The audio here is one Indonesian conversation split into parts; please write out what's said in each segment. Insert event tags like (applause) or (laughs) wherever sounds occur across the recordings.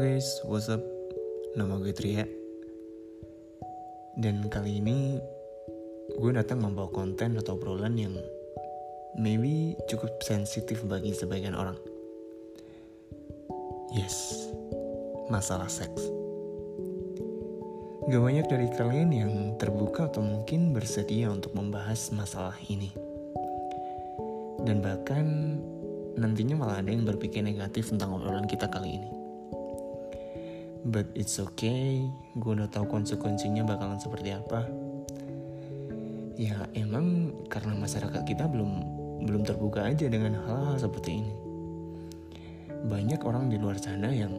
guys, what's up? Nama gue Tria. Dan kali ini gue datang membawa konten atau obrolan yang maybe cukup sensitif bagi sebagian orang. Yes, masalah seks. Gak banyak dari kalian yang terbuka atau mungkin bersedia untuk membahas masalah ini. Dan bahkan nantinya malah ada yang berpikir negatif tentang obrolan kita kali ini But it's okay, gue udah tahu konsekuensinya bakalan seperti apa. Ya emang karena masyarakat kita belum belum terbuka aja dengan hal-hal seperti ini. Banyak orang di luar sana yang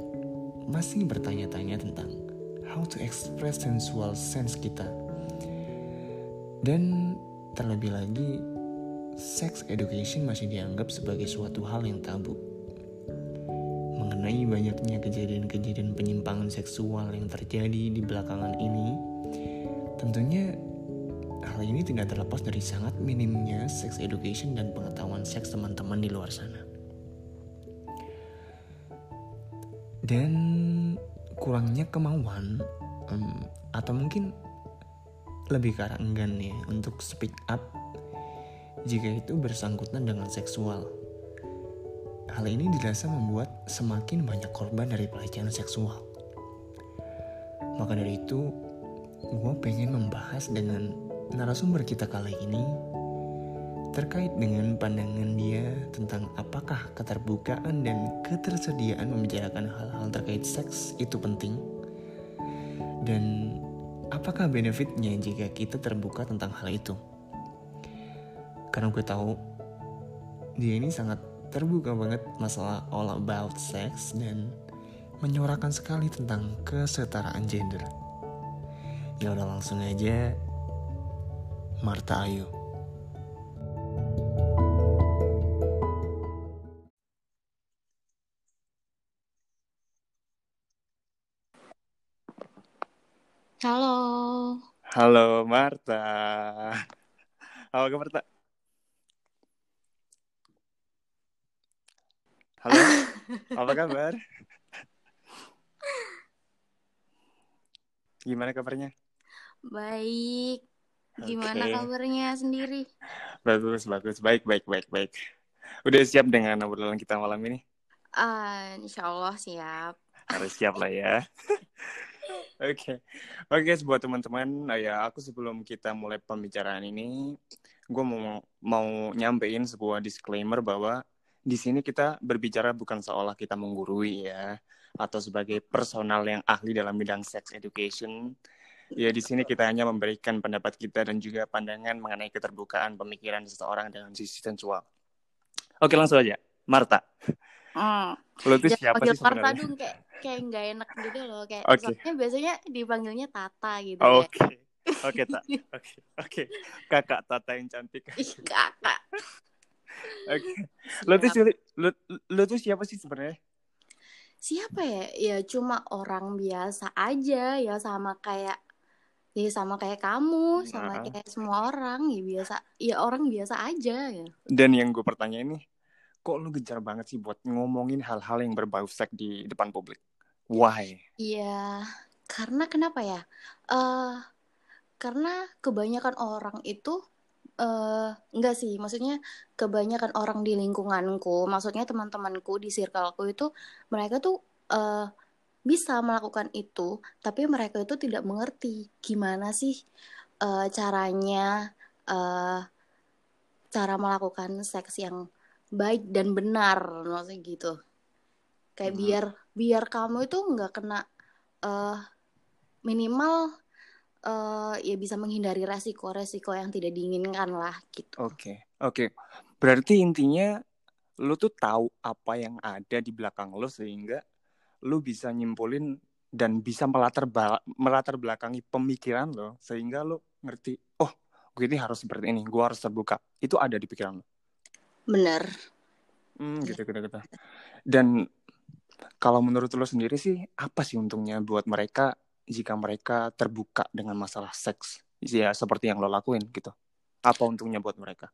masih bertanya-tanya tentang how to express sensual sense kita. Dan terlebih lagi, sex education masih dianggap sebagai suatu hal yang tabu mengenai banyaknya kejadian-kejadian penyimpangan seksual yang terjadi di belakangan ini, tentunya hal ini tidak terlepas dari sangat minimnya sex education dan pengetahuan seks teman-teman di luar sana. Dan kurangnya kemauan um, atau mungkin lebih ke arah enggan ya untuk speak up jika itu bersangkutan dengan seksual Hal ini dirasa membuat semakin banyak korban dari pelecehan seksual. Maka dari itu, gue pengen membahas dengan narasumber kita kali ini terkait dengan pandangan dia tentang apakah keterbukaan dan ketersediaan membicarakan hal-hal terkait seks itu penting dan apakah benefitnya jika kita terbuka tentang hal itu karena gue tahu dia ini sangat terbuka banget masalah all about sex dan menyuarakan sekali tentang kesetaraan gender. Ya udah langsung aja Marta Ayu. Halo. Halo Marta. Halo Marta? Halo, apa kabar? Gimana kabarnya? Baik. Gimana okay. kabarnya sendiri? Bagus, bagus. Baik, baik, baik, baik. Udah siap dengan obrolan kita malam ini? Uh, insya Allah siap. Harus siap lah ya. (laughs) Oke, okay. oke okay, buat teman-teman, ya aku sebelum kita mulai pembicaraan ini, gue mau mau nyampein sebuah disclaimer bahwa di sini kita berbicara bukan seolah kita menggurui ya atau sebagai personal yang ahli dalam bidang sex education. Ya di sini kita hanya memberikan pendapat kita dan juga pandangan mengenai keterbukaan pemikiran seseorang dengan sisi sensual. Oke langsung aja, Marta. Hmm. Lo tuh siapa sih sebenarnya? Marta dong kayak kayak nggak enak gitu loh kayak okay. soalnya biasanya dipanggilnya Tata gitu. Oke. Okay. Oke, okay, Oke. Okay. Oke. Kakak Tata yang cantik. kakak. Oke. (laughs) Lo tuh lo, lo tuh siapa sih sebenarnya? Siapa ya? Ya cuma orang biasa aja ya sama kayak ya sama kayak kamu, sama nah. kayak semua orang ya biasa. Ya orang biasa aja ya. Dan yang gue pertanyaan ini, kok lo gencar banget sih buat ngomongin hal-hal yang berbau seks di depan publik? Why? Iya, karena kenapa ya? Uh, karena kebanyakan orang itu uh, enggak sih, maksudnya kebanyakan orang di lingkunganku, maksudnya teman-temanku di circleku itu mereka tuh uh, bisa melakukan itu, tapi mereka itu tidak mengerti gimana sih uh, caranya uh, cara melakukan seks yang baik dan benar, maksudnya gitu. Kayak hmm. biar biar kamu itu nggak kena uh, minimal uh, ya bisa menghindari resiko-resiko yang tidak diinginkan lah gitu. Oke, okay. oke. Okay. Berarti intinya lu tuh tahu apa yang ada di belakang lo sehingga lu bisa nyimpulin dan bisa melatar melatar belakangi pemikiran lo sehingga lu ngerti, oh, gue ini harus seperti ini, gue harus terbuka. Itu ada di pikiran lo. Bener. Hmm, gitu, gitu, gitu. Dan kalau menurut lo sendiri sih, apa sih untungnya buat mereka jika mereka terbuka dengan masalah seks. Ya seperti yang lo lakuin gitu. Apa untungnya buat mereka?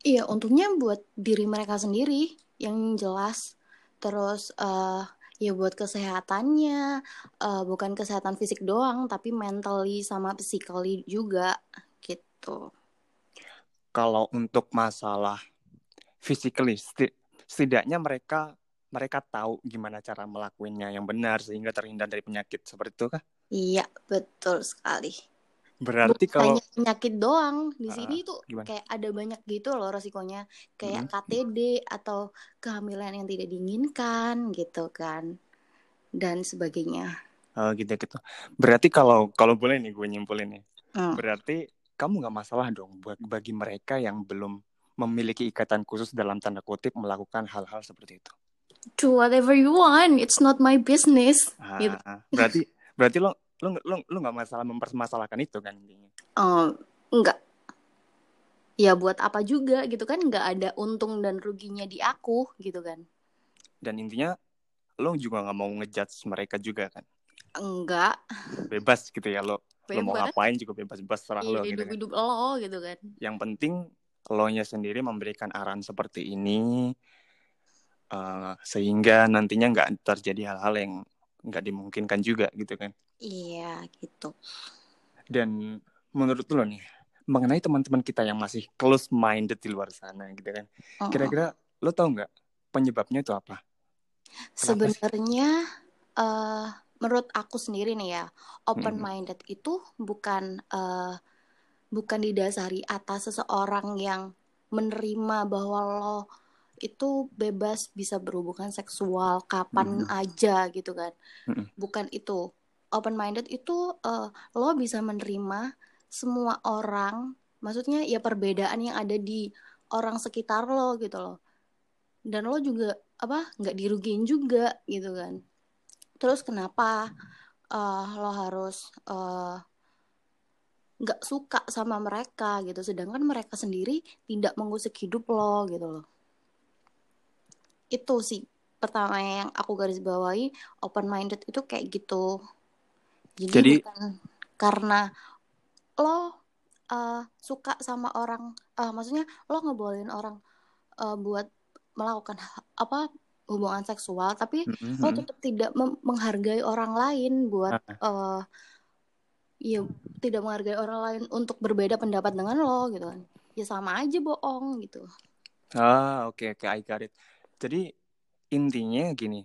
Iya untungnya buat diri mereka sendiri yang jelas. Terus uh, ya buat kesehatannya. Uh, bukan kesehatan fisik doang tapi mentally sama physically juga gitu. Kalau untuk masalah physically setidaknya mereka mereka tahu gimana cara melakukannya yang benar sehingga terhindar dari penyakit seperti itu kah? Iya, betul sekali. Berarti Bukan kalau penyakit doang di uh, sini tuh gimana? kayak ada banyak gitu loh resikonya, kayak hmm. KTD atau kehamilan yang tidak diinginkan gitu kan dan sebagainya. Oh gitu gitu. Berarti kalau kalau boleh nih gue nyimpulin nih. Hmm. Berarti kamu nggak masalah dong bagi mereka yang belum memiliki ikatan khusus dalam tanda kutip melakukan hal-hal seperti itu. Do whatever you want, it's not my business. Ah, gitu. Berarti berarti lo lo lo lo nggak masalah mempermasalahkan itu kan intinya? Uh, enggak ya buat apa juga gitu kan nggak ada untung dan ruginya di aku gitu kan. Dan intinya lo juga nggak mau ngejudge mereka juga kan? Enggak bebas gitu ya lo. Bebas. lo mau ngapain juga bebas bebas serah lo gitu hidup hidup kan. lo gitu kan. Yang penting lo nya sendiri memberikan arahan seperti ini uh, sehingga nantinya nggak terjadi hal-hal yang nggak dimungkinkan juga gitu kan Iya, gitu. Dan menurut lo nih, mengenai teman-teman kita yang masih close minded di luar sana gitu kan. Oh. Kira-kira lo tau nggak penyebabnya itu apa? Sebenarnya uh, menurut aku sendiri nih ya, open minded hmm. itu bukan uh, bukan didasari atas seseorang yang menerima bahwa lo itu bebas bisa berhubungan seksual kapan hmm. aja gitu kan. Hmm. Bukan itu open minded itu uh, lo bisa menerima semua orang maksudnya ya perbedaan yang ada di orang sekitar lo gitu loh dan lo juga apa nggak dirugiin juga gitu kan terus kenapa uh, lo harus uh, nggak suka sama mereka gitu sedangkan mereka sendiri tidak mengusik hidup lo gitu loh itu sih pertama yang aku garis bawahi open minded itu kayak gitu jadi, Jadi bukan karena lo uh, suka sama orang, uh, maksudnya lo ngebolehin orang uh, buat melakukan apa hubungan seksual, tapi mm-hmm. lo tetap tidak menghargai orang lain buat uh, ya tidak menghargai orang lain untuk berbeda pendapat dengan lo gitu kan. Ya sama aja bohong gitu. Ah, oke okay, oke, okay, I got it. Jadi intinya gini,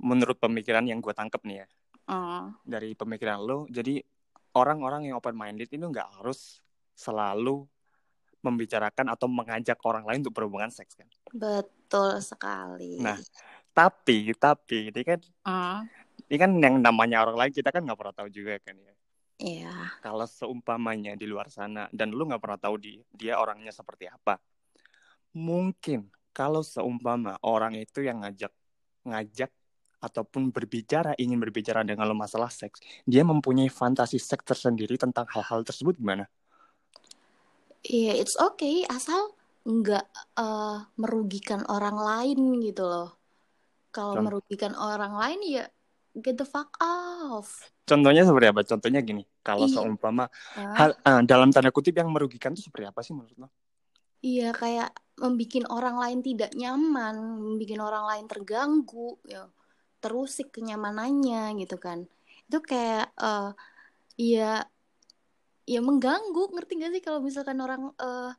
menurut pemikiran yang gue tangkap nih ya, uh. dari pemikiran lo jadi orang-orang yang open minded itu nggak harus selalu membicarakan atau mengajak orang lain untuk berhubungan seks kan betul sekali nah tapi tapi ini kan uh. ini kan yang namanya orang lain kita kan nggak pernah tahu juga kan ya Iya. Yeah. Kalau seumpamanya di luar sana dan lu nggak pernah tahu di, dia orangnya seperti apa, mungkin kalau seumpama orang itu yang ngajak ngajak ataupun berbicara ingin berbicara dengan lo masalah seks, dia mempunyai fantasi seks tersendiri tentang hal-hal tersebut gimana? Iya, yeah, it's okay asal nggak uh, merugikan orang lain gitu loh. Kalau merugikan orang lain ya get the fuck off. Contohnya seperti apa? Contohnya gini, kalau iya. seumpama uh. hal uh, dalam tanda kutip yang merugikan itu seperti apa sih menurut lo? Iya, kayak membuat orang lain tidak nyaman, membuat orang lain terganggu, ya terusik kenyamanannya gitu kan. Itu kayak uh, ya ya mengganggu ngerti gak sih kalau misalkan orang uh,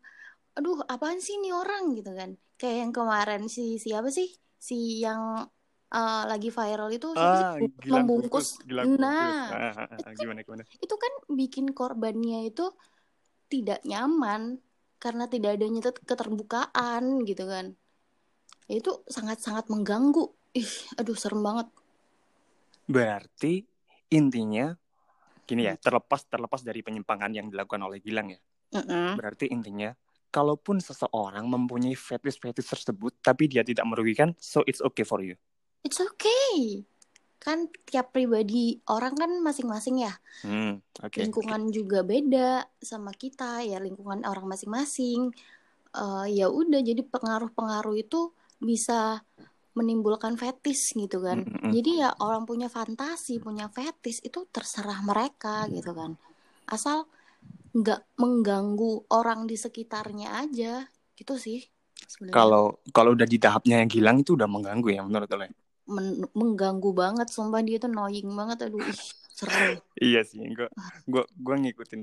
aduh apaan sih ini orang? Gitu kan. Kayak yang kemarin si siapa sih? Si yang uh, lagi viral itu ah, sih? membungkus. gilang nah ah, ah, ah, gimana, gimana? itu kan bikin korbannya itu tidak nyaman karena tidak adanya keterbukaan gitu kan itu sangat-sangat mengganggu Ih, aduh serem banget. Berarti intinya gini ya, terlepas terlepas dari penyimpangan yang dilakukan oleh Gilang ya. Mm -mm. Berarti intinya kalaupun seseorang mempunyai fetish-fetish tersebut tapi dia tidak merugikan, so it's okay for you. It's okay. Kan tiap pribadi orang kan masing-masing ya. Hmm, okay, lingkungan okay. juga beda sama kita ya, lingkungan orang masing-masing. Uh, ya udah jadi pengaruh-pengaruh itu bisa menimbulkan fetis gitu kan. Mm -hmm. Jadi ya orang punya fantasi, punya fetis itu terserah mereka gitu kan. Asal nggak mengganggu orang di sekitarnya aja gitu sih. Kalau kalau udah di tahapnya yang hilang itu udah mengganggu ya menurut lo? Men- mengganggu banget sumpah dia tuh annoying banget aduh ih seru Iya sih, gue gua gua ngikutin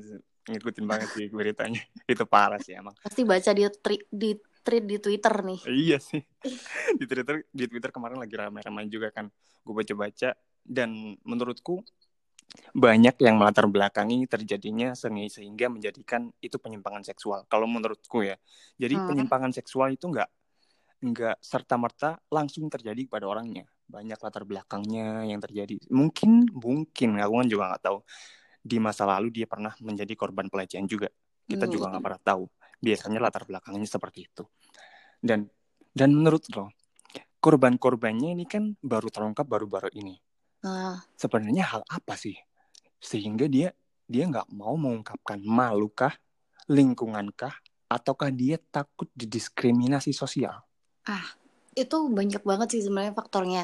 ngikutin banget sih beritanya. (laughs) Itu parah sih emang. pasti baca dia tri- di tweet di Twitter nih Iya sih. (laughs) Di Twitter di Twitter kemarin lagi ramai-ramai juga kan. Gue baca-baca dan menurutku banyak yang melatar belakangi terjadinya sehingga menjadikan itu penyimpangan seksual. Kalau menurutku ya. Jadi Hmm. penyimpangan seksual itu enggak enggak serta merta langsung terjadi pada orangnya. Banyak latar belakangnya yang terjadi. Mungkin mungkin aku kan juga nggak tahu. Di masa lalu dia pernah menjadi korban pelecehan juga. Kita Hmm. juga nggak pernah tahu. Biasanya latar belakangnya seperti itu. Dan dan menurut lo korban-korbannya ini kan baru terungkap baru-baru ini. nah Sebenarnya hal apa sih sehingga dia dia nggak mau mengungkapkan malukah, lingkungankah, ataukah dia takut didiskriminasi sosial? Itu banyak banget sih sebenarnya faktornya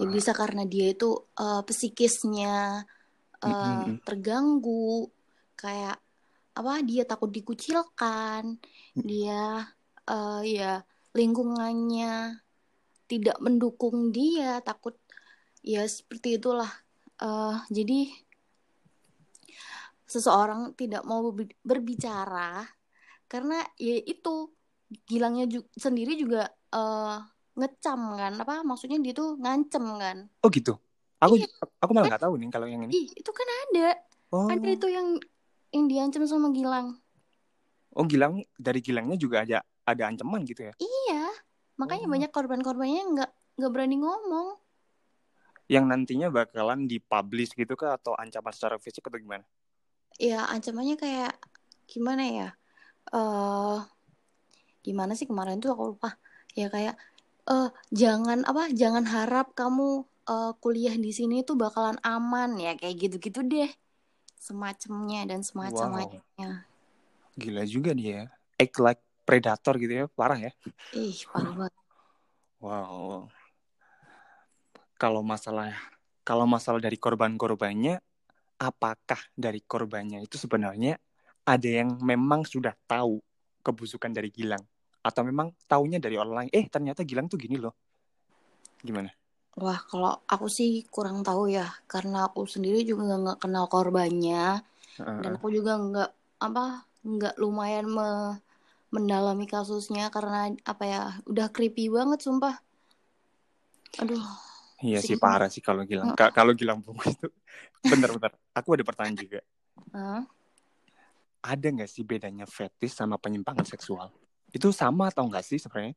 ya Ha-ha. bisa karena dia itu eh, psikisnya eh, Mm-mm. terganggu kayak apa dia takut dikucilkan dia eh, ya lingkungannya tidak mendukung dia takut ya seperti itulah Eh, jadi seseorang tidak mau berbi- berbicara karena ya itu Gilangnya ju- sendiri juga eh, ngecam kan apa maksudnya dia tuh ngancem kan Oh gitu. Aku Iya. aku malah nggak tahu nih kalau yang ini. ih itu kan ada Oh, ada itu yang yang diancam sama Gilang oh Gilang dari Gilangnya juga ada ada ancaman gitu ya? iya makanya Oh. banyak korban-korbannya nggak nggak berani ngomong Yang nantinya bakalan dipublish gitu kah atau ancaman secara fisik atau gimana? ya ancamannya kayak gimana ya eh gimana sih kemarin tuh aku lupa ya kayak eh jangan apa jangan harap kamu eh, kuliah di sini tuh bakalan aman ya kayak gitu-gitu deh semacamnya dan semacam-macamnya Gila juga dia. ya. Act like predator gitu ya, parah ya. ih parah banget Wow. Kalau masalah kalau masalah dari korban-korbannya, apakah dari korbannya itu sebenarnya ada yang memang sudah tahu kebusukan dari Gilang atau memang taunya dari orang lain? Eh, ternyata Gilang tuh gini loh. Gimana? wah kalau aku sih kurang tahu ya karena aku sendiri juga nggak kenal korbannya dan Heeh. aku juga nggak apa nggak lumayan me- mendalami kasusnya karena apa ya udah creepy banget sumpah aduh Iya sih parah sih kalau Gilang. Ka- kalau Gilang bungkus itu bener-bener. Aku ada pertanyaan juga. Hah? Ada nggak sih bedanya fetis sama penyimpangan seksual? Itu sama atau nggak sih sebenarnya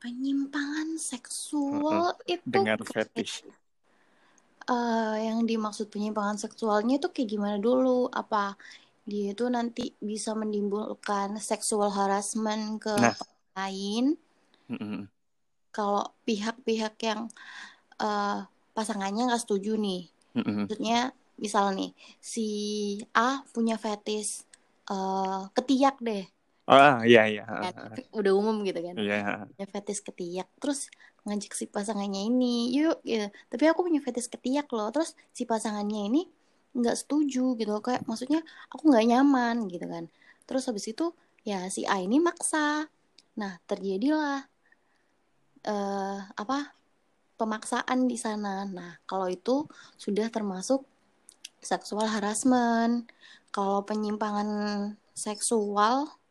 penyimpangan seksual itu dengan fetish? eh, yang dimaksud penyimpangan seksualnya itu kayak gimana dulu apa dia itu nanti bisa menimbulkan sexual harassment ke Nah. orang lain Mm-mm. kalau pihak-pihak yang eh, pasangannya nggak setuju nih Mm-mm. maksudnya misal nih si A punya fetish eh, ketiak deh Ah, iya iya. kan udah umum gitu kan. Iya. punya fetish ketiak terus ngajak si pasangannya ini yuk gitu. Tapi aku punya fetish ketiak loh terus si pasangannya ini nggak setuju gitu kayak maksudnya aku nggak nyaman gitu kan. Terus habis itu ya si A ini maksa. Nah terjadilah eh apa pemaksaan di sana. Nah kalau itu sudah termasuk seksual harassment. Kalau penyimpangan seksual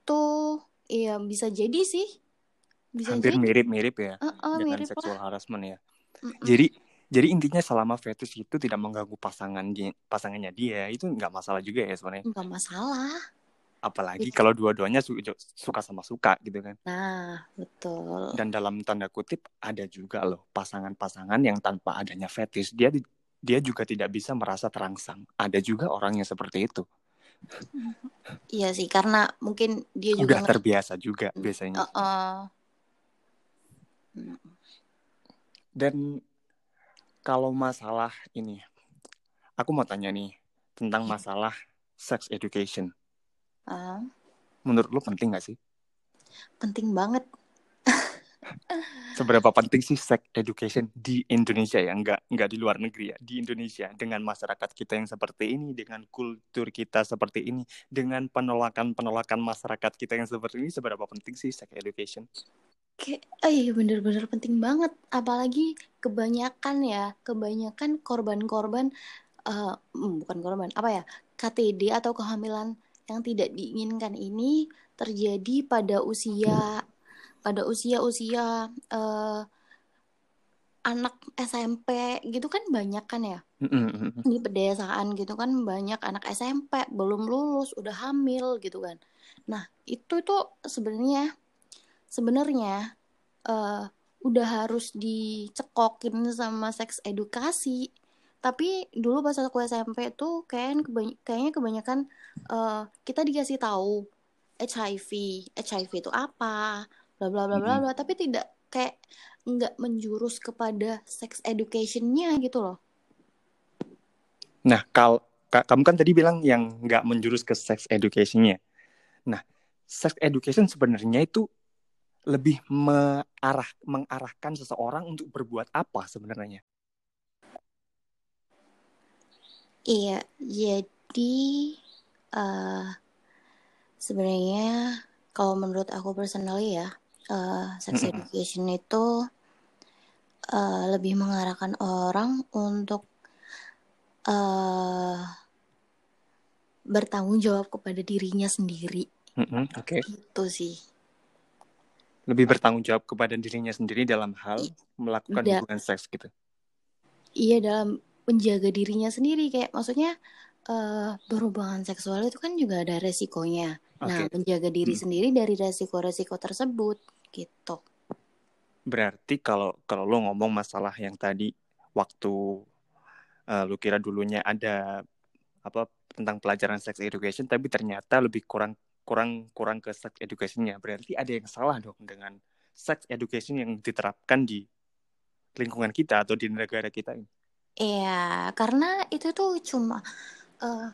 itu ya bisa jadi sih bisa Hampir mirip-mirip ya Heeh, dengan mirip seksual lah harassment ya. Mm-mm. Jadi jadi intinya selama fetish itu tidak mengganggu pasangan pasangannya dia itu nggak masalah juga ya sebenarnya. nggak masalah Apalagi Iya. kalau dua-duanya su- suka sama suka gitu kan. nah betul Dan dalam tanda kutip ada juga loh pasangan-pasangan yang tanpa adanya fetish dia di- dia juga tidak bisa merasa terangsang. Ada juga orang yang seperti itu. Iya sih karena mungkin dia juga Udah terbiasa juga biasanya. Heeh. Dan kalau masalah ini, aku mau tanya nih tentang Iya. masalah sex education. Ah, Menurut lu penting gak sih? penting banget Seberapa penting sih sex education di Indonesia ya? Nggak, nggak di luar negeri ya, di Indonesia. Dengan masyarakat kita yang seperti ini, dengan kultur kita seperti ini, dengan penolakan-penolakan masyarakat kita yang seperti ini, seberapa penting sih sex education? kayak eh bener-bener penting banget apalagi kebanyakan ya kebanyakan korban-korban uh, bukan korban apa ya KTD atau kehamilan yang tidak diinginkan ini terjadi pada usia pada usia-usia uh, anak SMP gitu kan banyak kan ya? Di pedesaan gitu kan banyak anak SMP belum lulus udah hamil gitu kan. Nah itu tuh sebenarnya sebenarnya uh, udah harus dicekokin sama seks edukasi. Tapi dulu pas aku SMP tuh kayaknya kebany kayaknya kebanyakan uh, kita dikasih tahu HIV HIV itu apa bla bla bla bla bla. Tapi tidak kayak nggak menjurus kepada sex educationnya gitu loh. Nah kalau kamu kan tadi bilang yang nggak menjurus ke sex educationnya. Nah sex education sebenarnya itu lebih mengarah mengarahkan seseorang untuk berbuat apa sebenarnya? Iya, jadi uh, sebenarnya kalau menurut aku personally ya, uh, sex education itu uh, lebih mengarahkan orang untuk uh, bertanggung jawab kepada dirinya sendiri. Mm -hmm, Oke. Okay. Itu sih lebih bertanggung jawab kepada dirinya sendiri dalam hal melakukan da hubungan seks gitu. Iya dalam menjaga dirinya sendiri kayak maksudnya uh, berhubungan seksual itu kan juga ada resikonya. Okay. Nah, menjaga diri hmm. sendiri dari resiko-resiko tersebut gitu. Berarti kalau kalau lo ngomong masalah yang tadi waktu uh, lu kira dulunya ada apa tentang pelajaran sex education tapi ternyata lebih kurang kurang kurang ke sex educationnya berarti ada yang salah dong dengan sex education yang diterapkan di lingkungan kita atau di negara kita ini Iya, karena itu tuh cuma uh,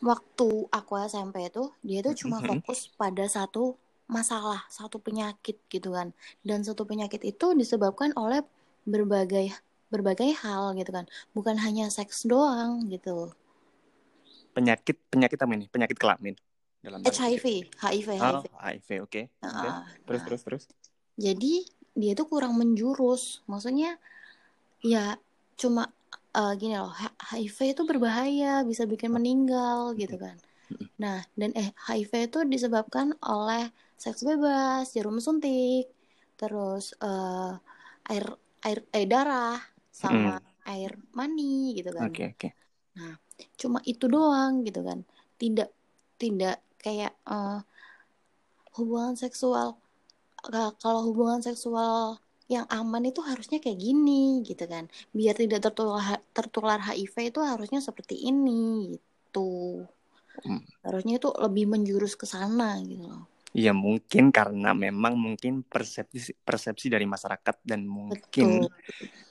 waktu aku SMP itu dia tuh cuma fokus pada satu masalah, satu penyakit gitu kan. Dan satu penyakit itu disebabkan oleh berbagai berbagai hal gitu kan. Bukan hanya seks doang gitu. Penyakit penyakit apa ini? Penyakit kelamin dalam HIV, HIV, HIV. Oh, HIV, oke. Okay. Uh, terus, nah. terus, terus. Jadi dia tuh kurang menjurus. Maksudnya ya cuma uh, gini loh, HIV itu berbahaya, bisa bikin meninggal gitu kan. Nah, dan eh HIV itu disebabkan oleh seks bebas, jarum suntik, terus uh, air air eh, darah sama mm. air mani gitu kan. Oke, okay, oke. Okay. Nah, cuma itu doang gitu kan. Tidak tidak kayak uh, hubungan seksual kalau hubungan seksual yang aman itu harusnya kayak gini gitu kan biar tidak tertular tertular HIV itu harusnya seperti ini gitu hmm. harusnya itu lebih menjurus ke sana gitu loh Iya mungkin karena memang mungkin persepsi persepsi dari masyarakat dan mungkin Betul.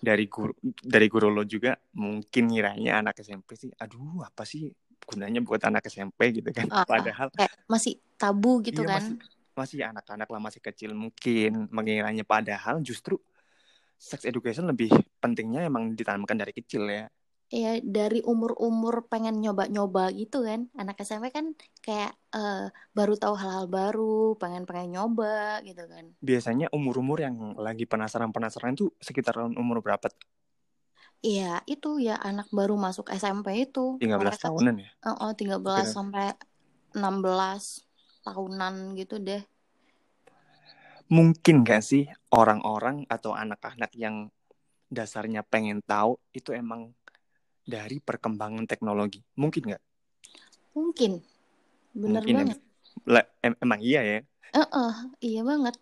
dari guru dari guru lo juga mungkin ngiranya anak SMP sih aduh apa sih gunanya buat anak SMP gitu kan. Uh, padahal kayak masih tabu gitu iya, kan? masih, masih anak-anak lah masih kecil mungkin mengiranya. Padahal justru sex education lebih pentingnya emang ditanamkan dari kecil ya Iya dari umur-umur pengen nyoba-nyoba gitu kan anak SMP kan kayak uh, baru tahu hal-hal baru pengen pengen nyoba gitu kan biasanya umur-umur yang lagi penasaran-penasaran itu sekitar umur berapa Iya, itu ya anak baru masuk SMP itu. 13 Mereka, tahunan ya? Oh, 13 Kira. sampai 16 tahunan gitu deh. Mungkin gak sih orang-orang atau anak-anak yang dasarnya pengen tahu itu emang dari perkembangan teknologi? Mungkin nggak? Mungkin. Bener Mungkin banget. Em emang iya ya? Uh -uh, iya banget.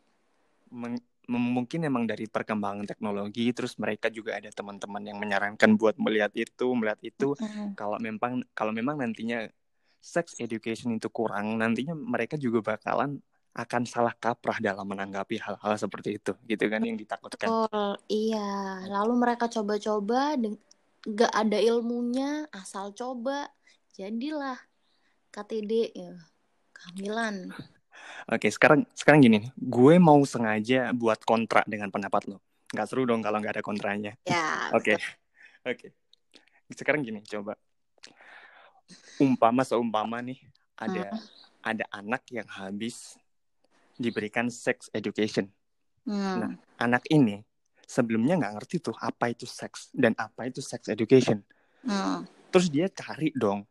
Men mungkin emang dari perkembangan teknologi terus mereka juga ada teman-teman yang menyarankan buat melihat itu melihat itu mm-hmm. kalau memang kalau memang nantinya sex education itu kurang nantinya mereka juga bakalan akan salah kaprah dalam menanggapi hal-hal seperti itu gitu kan yang ditakutkan Betul, iya lalu mereka coba-coba gak ada ilmunya asal coba jadilah KTD ya kehamilan Oke, sekarang sekarang gini nih. Gue mau sengaja buat kontra dengan pendapat lo. Gak seru dong kalau nggak ada kontranya. Ya. (laughs) Oke. Oke. Sekarang gini, coba. Umpama seumpama nih ada hmm. ada anak yang habis diberikan sex education Hmm. Nah. anak ini sebelumnya nggak ngerti tuh apa itu seks dan apa itu sex education. Hmm. Terus dia cari dong.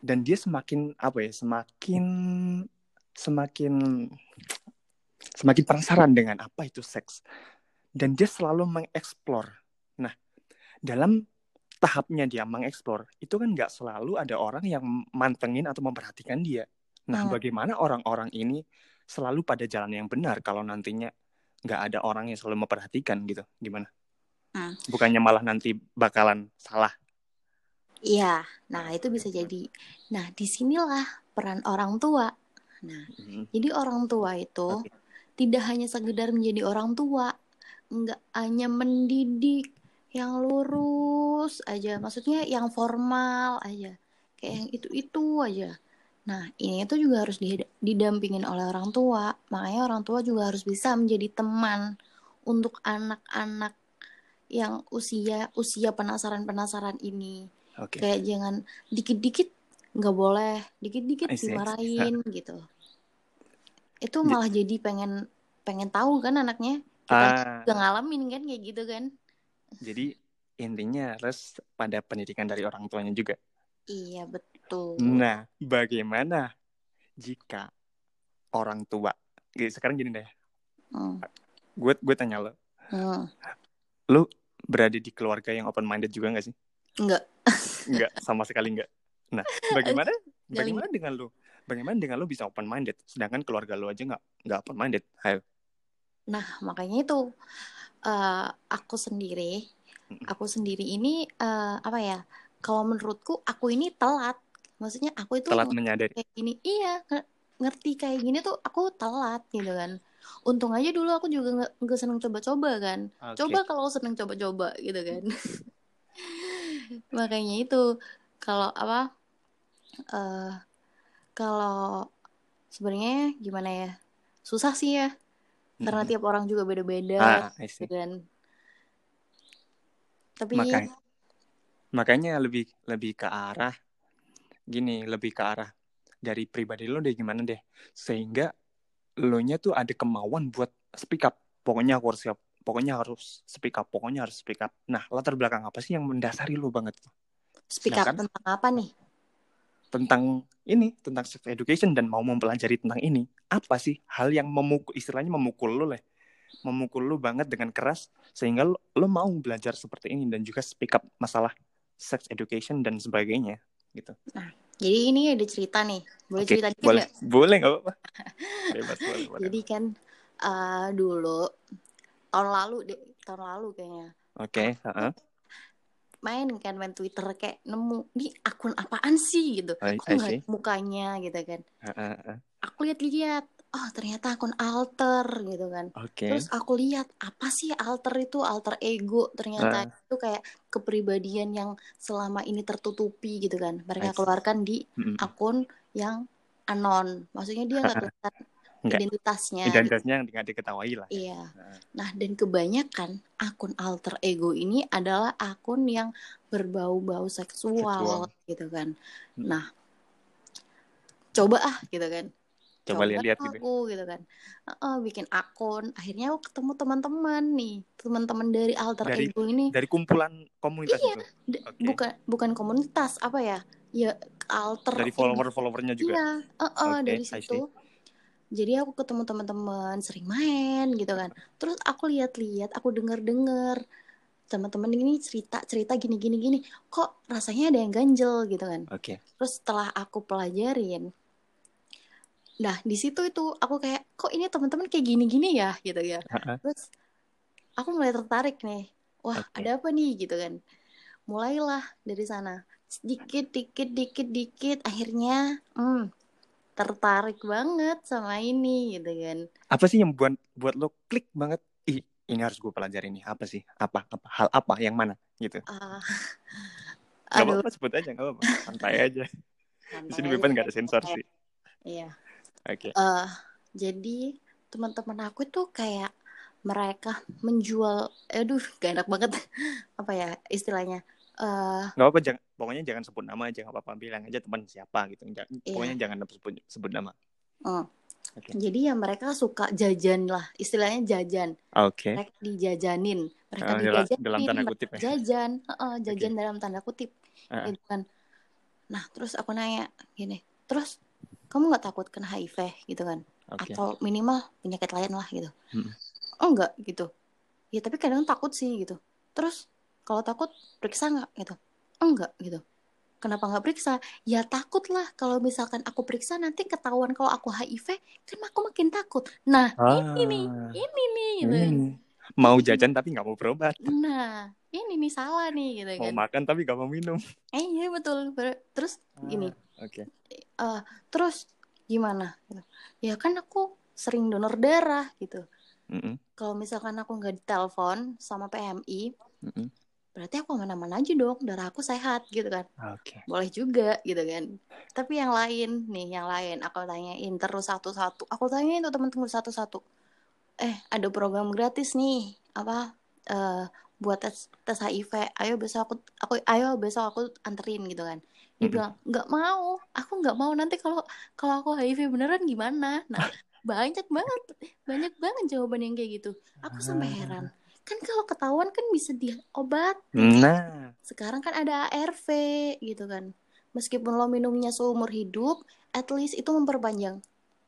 Dan dia semakin apa ya? Semakin semakin semakin penasaran dengan apa itu seks. Dan dia selalu mengeksplor. Nah, dalam tahapnya dia mengeksplor, itu kan nggak selalu ada orang yang mantengin atau memperhatikan dia. Nah, Hmm. bagaimana orang-orang ini selalu pada jalan yang benar kalau nantinya nggak ada orang yang selalu memperhatikan gitu? Gimana? Hmm. Bukannya malah nanti bakalan salah. Iya, nah itu bisa jadi. Nah, di sinilah peran orang tua. Nah, Hmm. jadi orang tua itu Oke. tidak hanya sekedar menjadi orang tua, nggak hanya mendidik yang lurus aja, maksudnya yang formal aja, kayak yang itu-itu aja. Nah, ini tuh juga harus di- didampingin oleh orang tua. Makanya orang tua juga harus bisa menjadi teman untuk anak-anak yang usia usia penasaran-penasaran ini. Oke. Kayak jangan dikit-dikit nggak boleh, dikit-dikit dimarahin gitu. Itu Di- malah jadi pengen pengen tahu kan anaknya. Kita Ah, juga ngalamin kan kayak gitu kan. jadi intinya harus pada pendidikan dari orang tuanya juga. Iya, betul. Nah, bagaimana jika orang tua, Gini, sekarang gini deh, Hmm. gue gue tanya lo, Hmm. lo berada di keluarga yang open minded juga nggak sih? Enggak. (laughs) Nggak, sama sekali nggak. Nah, bagaimana (laughs) bagaimana dengan lo? Bagaimana dengan lo bisa open minded, sedangkan keluarga lo aja nggak nggak open minded? Ayo. Nah, makanya itu eh, aku sendiri, aku sendiri ini eh, apa ya? Kalau menurutku aku ini telat. Maksudnya aku itu Telat menyadari. kayak gini. Iya, nge- ngerti kayak gini tuh aku telat gitu kan. Untung aja dulu aku juga nggak nggak seneng coba-coba kan. Oke. Coba kalau seneng coba-coba gitu kan. (laughs) Makanya itu kalau apa? eh kalau sebenarnya gimana ya? Susah sih ya. Karena Mm-mm. tiap orang juga beda-beda Ah, gitu kan. Tapi Makanya, makanya lebih lebih ke arah gini, lebih ke arah dari pribadi lo deh gimana deh, sehingga lo nya tuh ada kemauan buat speak up. Pokoknya aku harus siap. Pokoknya harus speak up. Pokoknya harus speak up. Nah, latar belakang apa sih yang mendasari lo banget tuh? speak up Sedangkan tentang apa nih? tentang ini, tentang sex education dan mau mempelajari tentang ini. Apa sih hal yang memukul, istilahnya memukul lo lah. Memukul lo banget dengan keras sehingga lo, lo mau belajar seperti ini dan juga speak up masalah sex education dan sebagainya gitu. Jadi ini ada cerita nih. Boleh Oke, cerita dikit boleh, nggak? boleh nggak apa-apa. (laughs) Bebas, boleh. Jadi kan eh, dulu tahun lalu deh, tahun lalu kayaknya Oke, heeh. main kan main Twitter kayak nemu di akun apaan sih gitu. I nggak mukanya gitu kan. Heeh, heeh. Aku lihat-lihat, oh ternyata akun alter gitu kan. Oke. Terus aku lihat apa sih alter itu alter ego ternyata Ah. itu kayak kepribadian yang selama ini tertutupi gitu kan. Mereka keluarkan di Mm-mm. akun yang anon. Maksudnya dia nggak (laughs) kelihatan Nggak. identitasnya. gitu. Identitasnya yang nggak diketahui lah. Iya. Heeh. Nah, dan kebanyakan akun alter ego ini adalah akun yang berbau-bau seksual, Seksual. gitu kan. Hmm. Nah, coba ah gitu kan. Coba lihat-lihat gitu. aku gitu kan. Heeh, bikin akun. Akhirnya aku ketemu teman-teman nih, teman-teman dari alter Dari- ego ini. Dari kumpulan komunitas Iya. itu. Oke. Bukan bukan komunitas apa ya? Ya alter Dari follower-followernya juga. Iya, heeh, Oke, dari I see. situ. Jadi aku ketemu teman-teman, sering main gitu kan. Terus aku lihat-lihat, aku denger-denger teman-teman ini cerita cerita gini gini gini. Kok rasanya ada yang ganjel gitu kan. Oke. Terus setelah aku pelajarin, nah di situ itu aku kayak kok ini teman-teman kayak gini-gini ya gitu ya. Terus aku mulai tertarik nih. Wah, Oke. ada apa nih gitu kan. Mulailah dari sana. Sedikit, dikit, dikit, dikit. Akhirnya, hmm, tertarik banget sama ini gitu kan. Apa sih yang buat buat lo klik banget? Ih, ini harus gue pelajari nih. Apa sih? Apa? Apa? Hal apa? Yang mana? Gitu. Ah, Gak apa-apa sebut aja, gak apa-apa. Santai aja. (laughs) Di sini aja bebas gak ada sensor sih. Iya. Oke. Eh, jadi teman-teman aku tuh kayak mereka menjual, aduh, gak enak banget (laughs) apa ya istilahnya. Eh, Gak apa-apa, jangan, pokoknya jangan sebut nama aja, gak apa-apa. Bilang aja teman siapa gitu. Jangan, Iya. Pokoknya jangan sebut, sebut nama. hmm. Oke. Jadi ya mereka suka jajan lah, istilahnya jajan. Oke. Mereka dijajanin, mereka dalam- dijajanin, dalam tanda kutip ya. jajan, Heeh, jajan dalam tanda kutip, gitu kan. Nah, terus aku nanya gini, terus kamu nggak takut kena HIV gitu kan? Oke. Atau minimal penyakit lain lah gitu? Mm-mm. Enggak gitu. Ya tapi kadang takut sih gitu. Terus kalau takut periksa nggak gitu? Enggak gitu. Kenapa nggak periksa? Ya takut lah kalau misalkan aku periksa nanti ketahuan kalau aku HIV, kan aku makin takut. Nah, ini nih, Ah, ini nih gitu. ini. Mau jajan tapi nggak mau berobat. Nah, ini nih salah nih gitu Mau kan. makan tapi nggak mau minum. Eh iya betul. Terus gini, Ah, Oke. eh terus gimana? Ya kan aku sering donor darah gitu. Mm-mm, Kalau misalkan aku nggak ditelepon sama PMI, mm-mm. berarti aku aman-aman aja dong, darah aku sehat gitu kan. Oke. Boleh juga gitu kan. Tapi yang lain nih, yang lain aku tanyain terus satu-satu. Aku tanyain tuh temen-temen satu-satu. Eh, ada program gratis nih, apa eh buat tes tes HIV. Ayo besok aku aku ayo besok aku anterin gitu kan. Dia Mm-mm. bilang, "Nggak mau. Aku nggak mau nanti kalau kalau aku HIV beneran gimana?" Nah, (laughs) banyak banget banyak banget jawaban yang kayak gitu. Aku sampai Ah. heran. Kan kalau ketahuan kan bisa diobat Nah, sekarang kan ada ARV gitu kan meskipun lo minumnya seumur hidup at least itu memperpanjang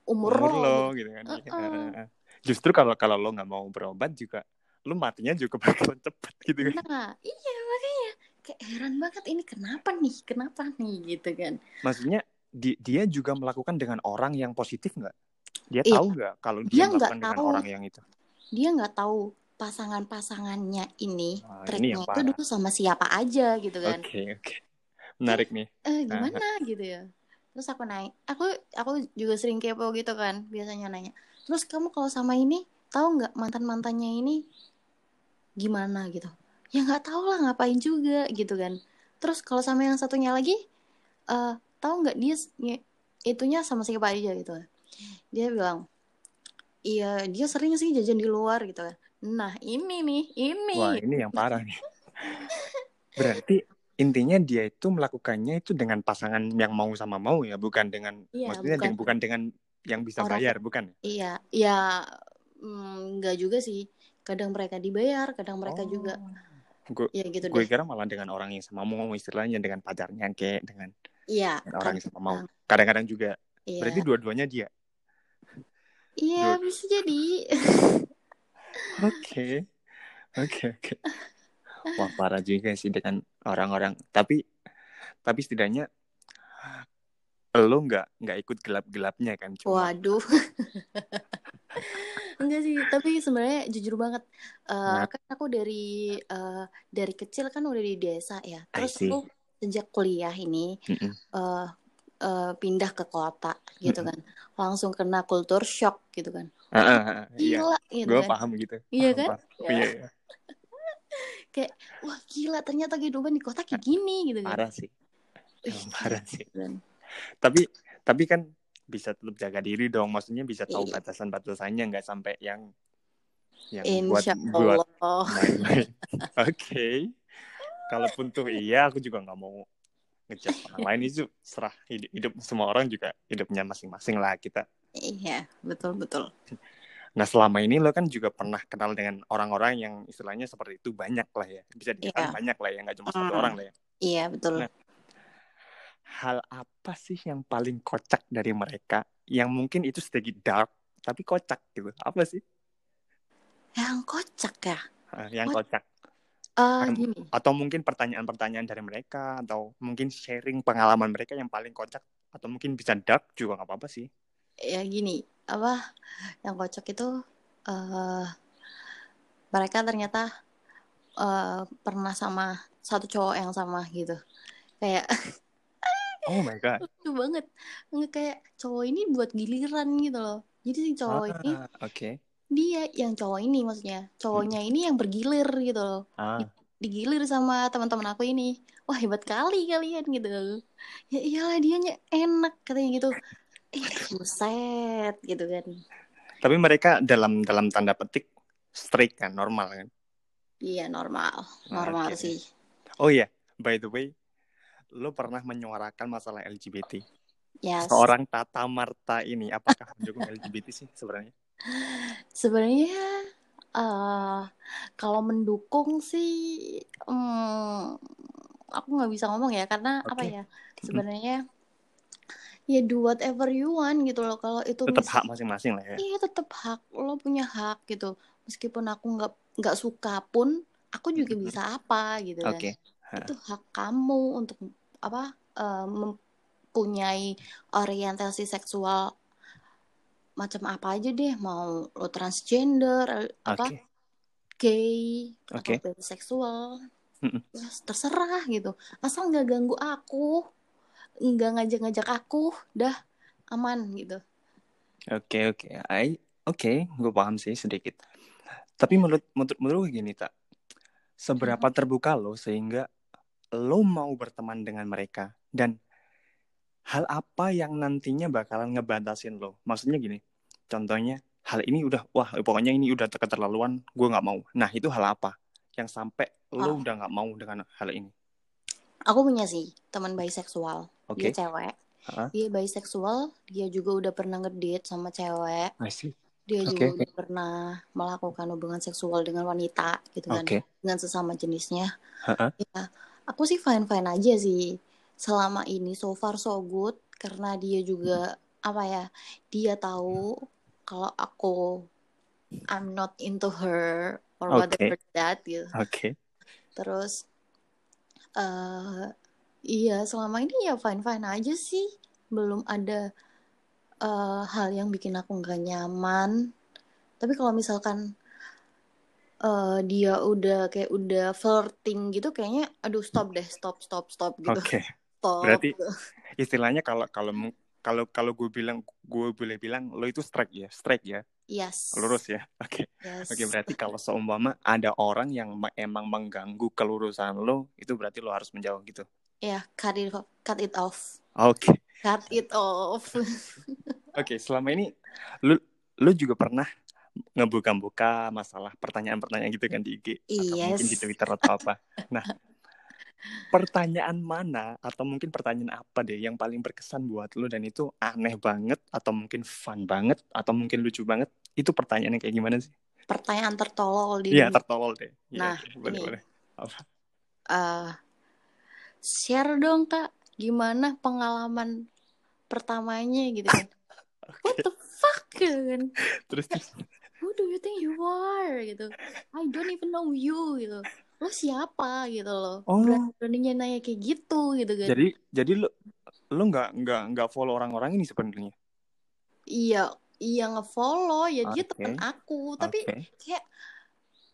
umur, umur lo, lo gitu. gitu kan. Uh-uh. Justru kalau kalau lo nggak mau berobat juga, lo matinya juga (laughs) bakalan cepet gitu kan. nah iya makanya kayak heran banget ini kenapa nih kenapa nih gitu kan Maksudnya di- dia juga melakukan dengan orang yang positif nggak? Dia Iya. tahu nggak kalau Dia dia, melakukan dengan tahu. orang yang itu? dia nggak tahu pasangan-pasangannya ini treknya yang itu dulu sama siapa aja gitu kan Oke oke. Menarik nih. eh gimana gitu ya terus aku naik aku aku juga sering kepo gitu kan biasanya nanya terus kamu kalau sama ini tahu nggak mantan mantannya ini gimana gitu? Ya nggak tahu lah ngapain juga gitu kan. Terus kalau sama yang satunya lagi eh tahu nggak dia itunya sama siapa aja gitu. Dia bilang iya dia sering sih jajan di luar gitu kan. Nah ini nih ini. Wah ini yang parah nih. (laughs) Berarti intinya dia itu melakukannya itu dengan pasangan yang mau sama mau ya, bukan dengan Iya, maksudnya bukan. dengan- bukan dengan yang bisa Orang- bayar, bukan? Iya, ya mm, nggak juga sih. Kadang mereka dibayar, kadang mereka juga Gue ya gitu gue deh. kira malah dengan orang yang sama mau istilahnya dengan pacarnya kayak dengan Iya, dengan orang yang sama mau. kadang. Kadang-kadang juga. Iya. Berarti dua-duanya dia. Iya, dua- bisa jadi. Oke. Oke, oke. Wah, parah juga sih dengan orang-orang. Tapi tapi setidaknya lo nggak nggak ikut gelap-gelapnya kan cuma Waduh. (laughs) Enggak sih, tapi sebenarnya jujur banget. eh, Nah. kan aku dari eh, dari kecil kan udah di desa ya. Terus aku sejak kuliah ini eh eh, pindah ke kota gitu Mm-mm. kan. Langsung kena kultur shock gitu kan. Ah, iya, Gila gitu gue kan. paham gitu. Iya Paham, kan? paham. Ya. Iya, iya. (laughs) Wah gila ternyata kehidupan di kota kayak gini gitu kan. parah sih. Parah sih. Dan- Tapi tapi kan bisa tetap jaga diri dong. Maksudnya bisa tahu Iya. batasan-batasannya nggak sampai yang yang buat Insya buat Allah. main-main. (laughs) Oke. Kalaupun tuh iya, aku juga nggak mau ngejat orang lain itu serah hidup, hidup semua orang juga hidupnya masing-masing lah kita. Iya, betul betul. Nah selama ini lo kan juga pernah kenal dengan orang-orang yang istilahnya seperti itu banyak lah ya. Bisa dikatakan Iya. banyak lah ya, nggak cuma satu Mm. orang lah ya. Iya, betul. Nah. Hal apa sih yang paling kocak dari mereka? Yang mungkin itu sedikit dark, tapi kocak gitu. Apa sih? Yang kocak ya. Yang What? kocak. Eh Em, gini, Atau mungkin pertanyaan-pertanyaan dari mereka, atau mungkin sharing pengalaman mereka yang paling kocak. Atau mungkin bisa dark juga nggak apa-apa sih. ya gini, apa yang kocak itu eh mereka ternyata eh pernah sama satu cowok yang sama gitu. Kayak (laughs) Oh my god. lucu banget. Nggak kayak cowok ini buat giliran gitu loh. Jadi si cowok ini Ah, Oke. dia yang cowok ini maksudnya cowoknya ini yang bergilir gitu loh Ah, digilir sama teman-teman aku ini wah hebat kali kalian gitu ya iyalah dianya enak katanya gitu eh buset gitu kan tapi mereka dalam dalam tanda petik straight kan, normal kan. iya normal normal Oke. sih Oh iya, by the way, lo pernah menyuarakan masalah LGBT. Yes. seorang Tata Marta ini apakah mendukung LGBT sih sebenarnya? Sebenarnya eh kalau mendukung sih hmm, aku nggak bisa ngomong ya karena apa Oke. ya sebenarnya ya do whatever you want gitu loh kalau itu Tetap hak masing-masing lah ya. iya tetap hak lo punya hak gitu meskipun aku nggak nggak suka pun aku juga bisa apa gitu kan Oke. itu hak kamu untuk apa eh, mempunyai orientasi seksual macam apa aja deh. Mau lo transgender eh, apa gay Oke. atau seksual Mm-mm. ya terserah gitu. Asal nggak ganggu aku nggak ngajak-ngajak aku dah aman gitu. Oke oke, I oke, gue paham sih sedikit. Tapi menurut menurut menurut gue gini tak, seberapa terbuka lo sehingga lo mau berteman dengan mereka dan hal apa yang nantinya bakalan ngebatasin lo? Maksudnya gini, contohnya hal ini udah wah pokoknya ini udah keterlaluan, gue nggak mau. Nah itu hal apa yang sampai lo Oh. udah nggak mau dengan hal ini? aku punya sih teman biseksual Oke, dia cewek Hah? dia biseksual dia juga udah pernah ngedate sama cewek dia Oke, juga udah pernah melakukan hubungan seksual dengan wanita gitu kan Oke, dengan sesama jenisnya Ha-ha. ya aku sih fine fine aja sih. Selama ini so far so good karena dia juga apa ya dia tahu kalau aku I'm not into her or Oke. whatever that gitu oke, terus eh iya selama ini ya fine fine aja sih. Belum ada eh, hal yang bikin aku nggak nyaman. Tapi kalau misalkan eh, dia udah kayak udah flirting gitu kayaknya aduh stop deh stop stop stop gitu oke. (laughs) stop Berarti- gitu. Istilahnya kalau kalau kalau kalau gue bilang gue boleh bilang lo itu strike ya, strike ya, yes lurus ya. (laughs) Oke. yes Oke, berarti kalau seumpama ada orang yang ma- emang mengganggu kelurusan lo, itu berarti lo harus menjauh gitu. ya cut it off cut it off Oke. cut it off (laughs) Oke, selama ini lu lu juga pernah ngebuka-buka masalah pertanyaan-pertanyaan gitu kan di IG atau Yes. mungkin di Twitter atau apa. Nah, pertanyaan mana atau mungkin pertanyaan apa deh yang paling berkesan buat lu dan itu aneh banget atau mungkin fun banget atau mungkin lucu banget? Itu pertanyaannya kayak gimana sih? pertanyaan tertolol di Iya, tertolol deh. Iya, Nah, oke, boleh, ini. boleh. Apa? Eh, share dong kak gimana pengalaman pertamanya gitu kan (laughs) what Oke. the fuck gitu kan Terus terus who do you think you are? Gitu. I don't even know you gitu. Lo siapa? Gitu loh. Oh. berani beraninya nanya kayak gitu gitu kan. Jadi jadi lu lu nggak nggak nggak follow orang-orang ini sebenarnya. iya iya ngefollow. Ya dia Oke. teman aku. Tapi Oke. kayak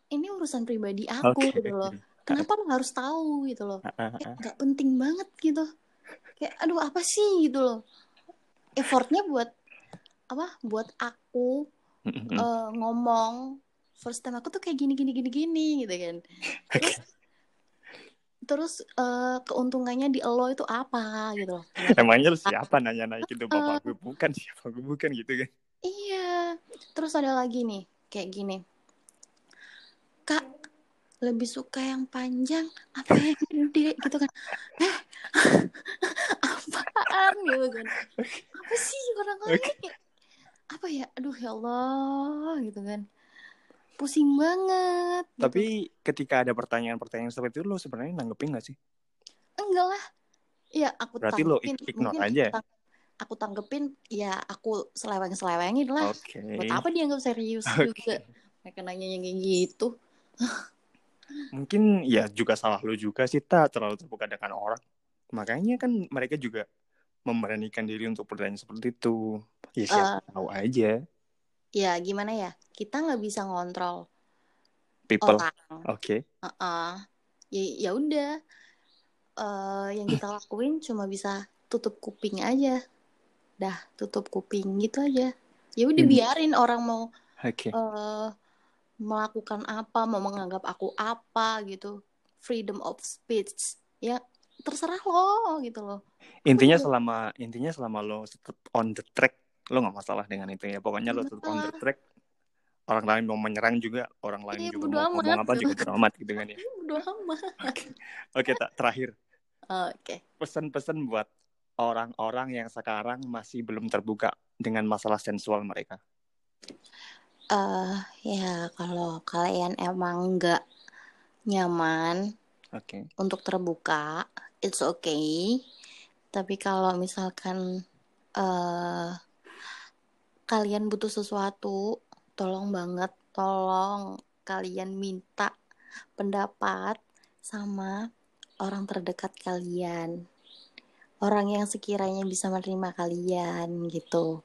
ini urusan pribadi aku Oke. gitu loh. Kenapa lo harus tahu gitu loh? Ah, ah, kayak ah. nggak penting banget gitu. Kayak aduh apa sih? Gitu loh. Effortnya buat apa buat aku Eh, (laughs) ngomong first time aku tuh kayak gini gini gini gini gitu kan. (laughs) Terus eh, keuntungannya di lo itu apa gitu loh. Emangnya lu siapa nanya-nanya gitu Eh. bapak gue bukan (laughs) siapa gue bukan gitu kan? iya. Terus ada lagi nih kayak gini. Kak lebih suka yang panjang apa yang gede gitu kan. Eh apaan gitu kan. Apa sih orang-orang Oke. ini apa ya aduh ya Allah gitu kan pusing banget gitu. Tapi ketika ada pertanyaan-pertanyaan seperti itu lo sebenarnya nanggepin gak sih? enggak lah ya aku Berarti lo ignore Mungkin aja? aku tang- aku tanggepin ya aku seleweng selewengin lah Oke. buat apa dianggap serius (laughs) Oke. juga mereka nanya yang kayak gitu (laughs) Mungkin ya juga salah lo juga sih tak terlalu terbuka dengan orang. Makanya kan mereka juga memberanikan diri untuk bertanya seperti itu. Ya siapa Eh. tahu aja ya gimana ya kita nggak bisa ngontrol people. orang Oke. Heeh. ya ya udah Eh, yang kita lakuin cuma bisa tutup kuping aja dah tutup kuping gitu aja ya udah Hmm. biarin orang mau Oke. eh, melakukan apa mau menganggap aku apa gitu freedom of speech ya terserah lo gitu loh Intinya selama intinya selama lo tetap on the track lo nggak masalah dengan itu ya. Pokoknya lo tetap on the track. Orang lain mau menyerang juga, orang lain Iya, juga bodo mau amat, ngomong apa gitu. juga bodo amat gitu kan ya. (laughs) udah amat Oke, tak terakhir oke pesan-pesan buat orang-orang yang sekarang masih belum terbuka dengan masalah sensual mereka? eh ya kalau kalian emang nggak nyaman Oke. untuk terbuka, it's okay. Tapi kalau misalkan eh kalian butuh sesuatu, tolong banget, tolong kalian minta pendapat sama orang terdekat kalian. Orang yang sekiranya bisa menerima kalian gitu.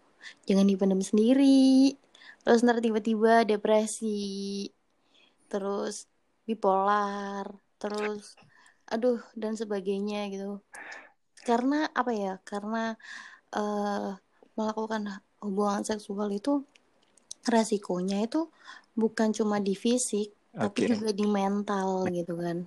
Jangan dipendam sendiri. Terus ntar tiba-tiba depresi. Terus bipolar. Terus aduh dan sebagainya gitu. Karena apa ya? Karena eh melakukan hubungan seksual itu resikonya itu bukan cuma di fisik, tapi Oke. juga di mental gitu kan.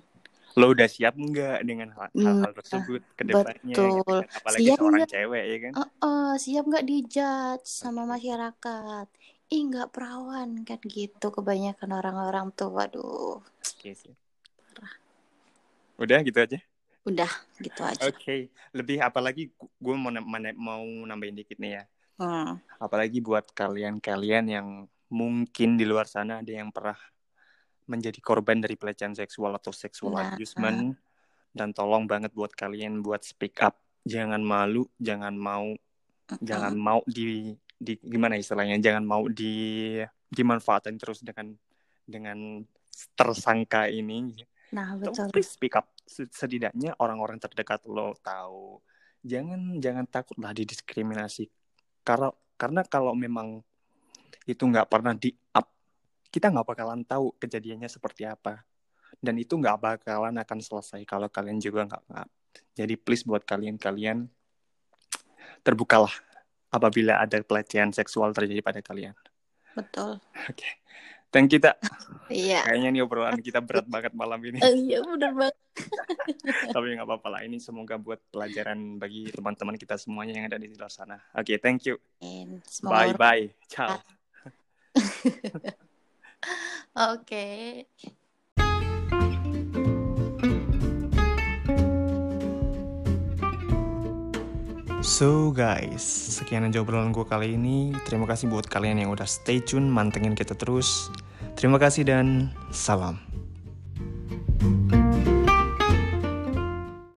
Lo udah siap nggak dengan hal- hal-hal tersebut ke depannya? gitu Nah, betul. kan? Apalagi Siap seorang cewek ya kan? Eh, eh, siap nggak dijudge sama masyarakat? Ih nggak perawan kan gitu kebanyakan orang-orang tuh, waduh. Oke sih. Udah gitu aja. Udah gitu aja. Oke. Lebih apalagi gue mau mau nambahin dikit nih ya. Hmm, Apalagi buat kalian-kalian yang mungkin di luar sana ada yang pernah menjadi korban dari pelecehan seksual atau sexual Nah. abusement dan tolong banget buat kalian buat speak up. Jangan malu, jangan mau jangan mau di di gimana istilahnya jangan mau di dimanfaatkan terus dengan dengan tersangka ini Nah betul. please speak up. Se- setidaknya orang-orang terdekat lo tahu. Jangan jangan takutlah didiskriminasi. Karena karena kalau memang itu nggak pernah di up kita nggak bakalan tahu kejadiannya seperti apa. Dan itu nggak bakalan akan selesai kalau kalian juga nggak up jadi please buat kalian-kalian terbukalah apabila ada pelecehan seksual terjadi pada kalian. Betul. (laughs) oke thank you tak Iya. kayaknya nih obrolan kita berat banget malam ini Eh, Iya bener banget. (laughs) tapi nggak apa-apa lah ini semoga buat pelajaran bagi teman-teman kita semuanya yang ada di luar sana oke thank you bye bye ciao (laughs) Oke. So guys, sekian aja obrolan gue kali ini. Terima kasih buat kalian yang udah stay tune, mantengin kita terus. Terima kasih dan salam.